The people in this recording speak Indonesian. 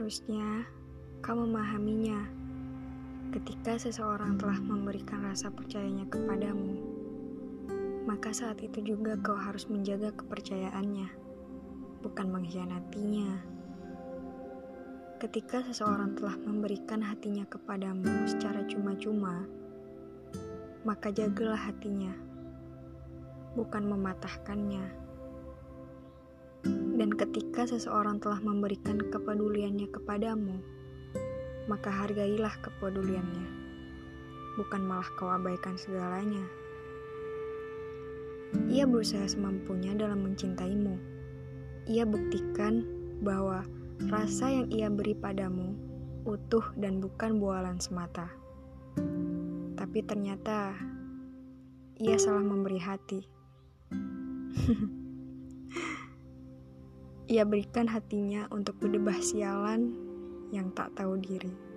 Seharusnya kau memahaminya ketika seseorang telah memberikan rasa percayanya kepadamu. Maka saat itu juga kau harus menjaga kepercayaannya, bukan mengkhianatinya. Ketika seseorang telah memberikan hatinya kepadamu secara cuma-cuma, maka jagalah hatinya, bukan mematahkannya. Dan ketika seseorang telah memberikan kepeduliannya kepadamu, maka hargailah kepeduliannya, bukan malah kau abaikan segalanya. Ia berusaha semampunya dalam mencintaimu. Ia buktikan bahwa rasa yang ia beri padamu utuh dan bukan bualan semata. Tapi ternyata ia salah memberi hati. Ia berikan hatinya untuk berdebah sialan yang tak tahu diri.